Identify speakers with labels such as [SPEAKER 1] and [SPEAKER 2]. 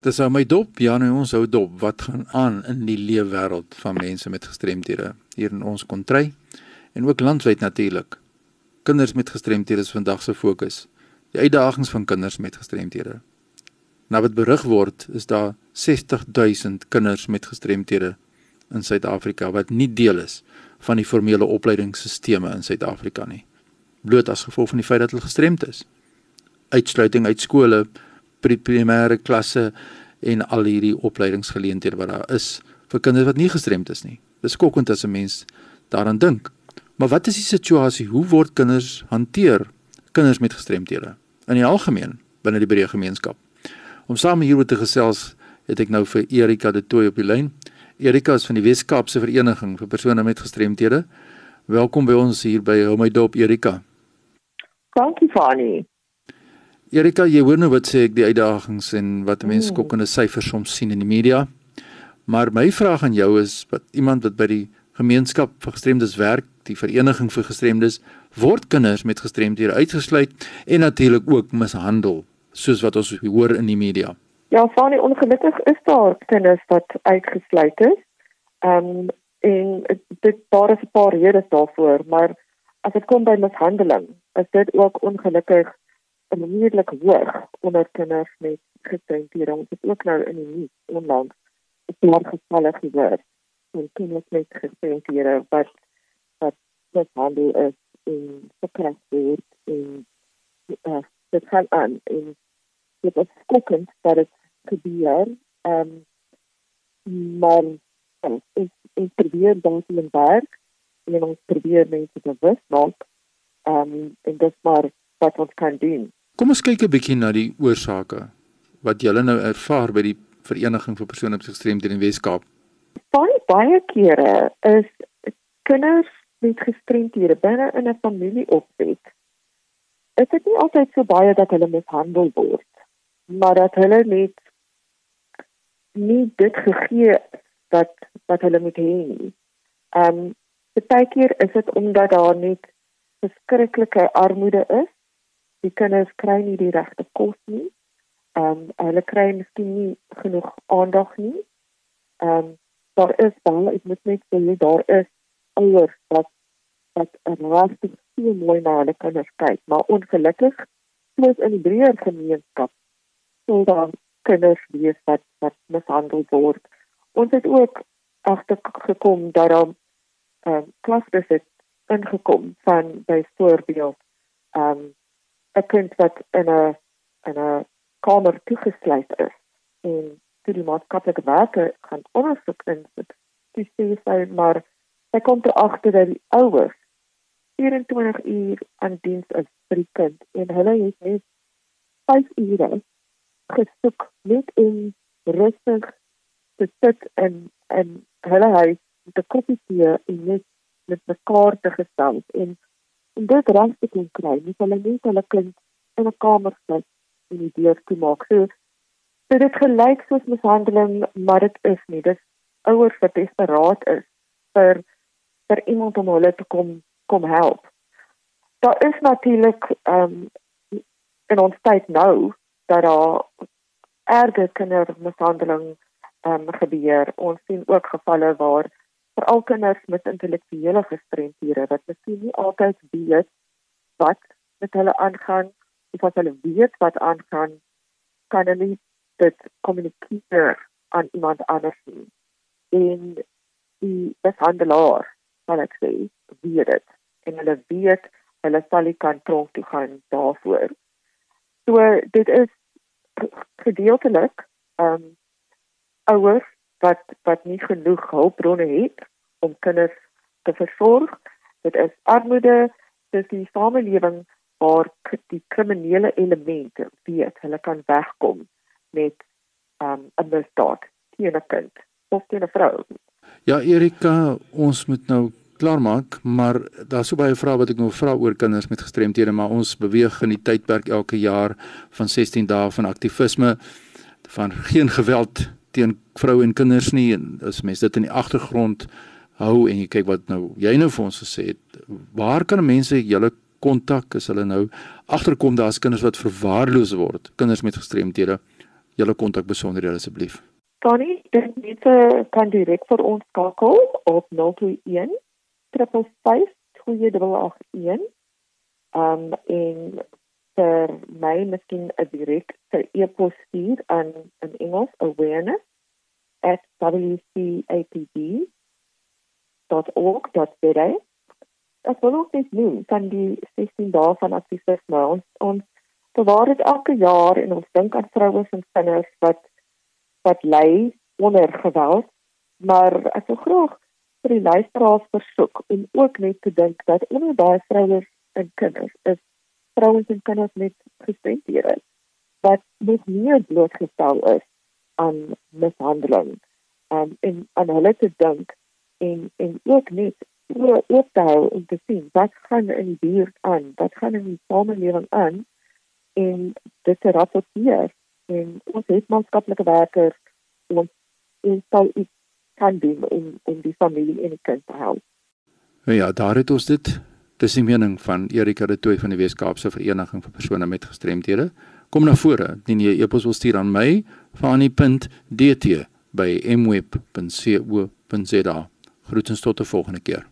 [SPEAKER 1] Dis hou my dop, ja, nou ons hou dop. Wat gaan aan in die leefwêreld van mense met gestremthede hier in ons kontry en ook landwyd natuurlik. Kinders met gestremthede is vandag se fokus. Die uitdagings van kinders met gestremthede. Nou wat berig word, is daar 60000 kinders met gestremthede in Suid-Afrika wat nie deel is van die formele opleidingsstelsels in Suid-Afrika nie. Bloot as gevolg van die feit dat hulle gestremd is. Uitsluiting uit skole primêre klasse en al hierdie opleidingsgeleenthede wat daar is vir kinders wat nie gestremd is nie. Dis skokkend as 'n mens daaraan dink. Maar wat is die situasie? Hoe word kinders hanteer? Kinders met gestremthede in die algemeen binne die breë gemeenskap. Om saam hieroor te gesels, het ek nou vir Erika de Tooy op die lyn. Erika is van die Wes-Kaapse Vereniging vir persone met gestremthede. Welkom by ons hier by Hou my dop Erika.
[SPEAKER 2] Dankie Fani.
[SPEAKER 1] Erika, jy hoor nou wat sê ek die uitdagings en wat mense mm. skokkende syfers soms sien in die media. Maar my vraag aan jou is wat iemand wat by die gemeenskap vir gestremdes werk, die vereniging vir gestremdes, word kinders met gestremdhede uitgesluit en natuurlik ook mishandel, soos wat ons hoor in die media.
[SPEAKER 2] Ja, van die ongelukkig is daar kinders wat uitgesluit is. Ehm um, en dit daar is 'n paar redes daarvoor, maar as dit kom by mishandeling, is dit ook ongelukkig onmiddellik hoog onder kinders met gestremdhede. Ons het ook nou in die nuus onlangs 'n paar gevalle gehoor van kinders met gestremdhede wat wat handel is in verkrachting word en uh, dit gaan aan en dit is skokkend dat dit gebeur. Ehm um, maar ons ons probeer dan in werk en ons probeer mense bewus maak. Ehm um, en dit maar wat ons kan doen.
[SPEAKER 1] Kom ons kyk 'n bietjie na die oorsake wat julle nou ervaar by die vereniging vir persone met gestremdhede in Wes-Kaap.
[SPEAKER 2] Baie baie kere is kinders met gestremdhede binne in 'n familie opset. Dit is nie altyd so baie dat hulle mishandel word, maar dat hulle net nie dit gegee dat wat hulle moet hê nie. Ehm um, baie keer is dit omdat daar net verskriklike armoede is die kinders kry nie die regte kos nie. Ehm um, hulle kry miskien nie genoeg aandag nie. Ehm um, daar is dan ek moet net sê daar is ouers wat wat regtig baie mooi na hulle kinders kyk, maar ongelukkig soos in die breër gemeenskap sou daar kinders wees wat wat mishandel word. Ons het ook agtergekom dat daar ehm um, klasbesit ingekom van byvoorbeeld ehm um, 'n kind wat in 'n in 'n kamer toegesluit is en toe die maatskaplike werker gaan ondersoek in dit dis sê sy maar sy kom te agter dat die ouers 24 uur aan diens is vir die kind en hulle het net 5 ure gesoek net in rustig te sit en en hulle huis met 'n koppie tee en net met mekaar te gesels en En dit reg te kan kry, nie hulle net hulle kind in 'n kamer sit en die deur toe maak. So, so dit gelyk soos mishandeling, maar dit is nie. Dis ouers wat desperaat is vir vir iemand om hulle te kom kom help. Daar is natuurlik ehm um, in ons tyd nou dat daar erge kindermishandeling ehm um, gebeur. Ons sien ook gevalle waar veral kinders met intellektuele gestremdhede wat miskien nie altyd weet wat met hulle aangaan of wat hulle weet wat aangaan kan hulle dit kommunikeer aan iemand anders nie. En die behandelaar sal ek sê weet dit. En hulle weet hulle sal nie kan tronk toe gaan daarvoor. So dit is gedeeltelik ehm um, ouers wat wat nie genoeg hulpbronne het om kinders te versorg. Dit is armoede, dis die samelewing waar die kriminele elemente weet hulle kan wegkom met um, 'n um, misdaad teen 'n kind of teen 'n vrou.
[SPEAKER 1] Ja Erika, ons moet nou klaarmaak, maar daar's so baie vrae wat ek nog vra oor kinders met gestremthede, maar ons beweeg in die tydperk elke jaar van 16 dae van aktivisme van geen geweld teen vroue en kinders nie en as mense dit in die agtergrond hou en jy kyk wat nou jy nou vir ons gesê het waar kan mense julle kontak as hulle nou agterkom daar's kinders wat verwaarloos word kinders met gestremthede julle kontakbesonderhede asseblief.
[SPEAKER 2] Tony, dit mense kan direk vir ons skakel op 021 355 2881. Um en vir my miskien 'n direkte e-pos stuur aan in Engels awareness@wcapd.org.za. As wel ook net noem van die 16 dae van aktivisme ons ons bewaar dit elke jaar en ons dink aan vroue en kinders wat wat ly onder geweld maar ek wil graag vir die luisteraars versoek om ook net te dink dat onder daai vroue en kinders is vrouens en kinders met gestremdhede wat nog meer blootgestel is aan mishandeling um, en aan hulle te dink en en ook net ook te hou om te sien wat gaan in die buurt aan wat gaan in die samelewing aan en dit te rapporteer en ons het maatskaplike werkers ons en sal iets kan doen om om die familie en die kind te help.
[SPEAKER 1] Ja, daar het ons dit Dis die mening van Erika de Tooy van die Weskaapse Vereniging vir persone met gestremthede. Kom na vore, indien jy e-pos wil stuur aan my, fani.dt by mweb.co.za. Groetens tot 'n volgende keer.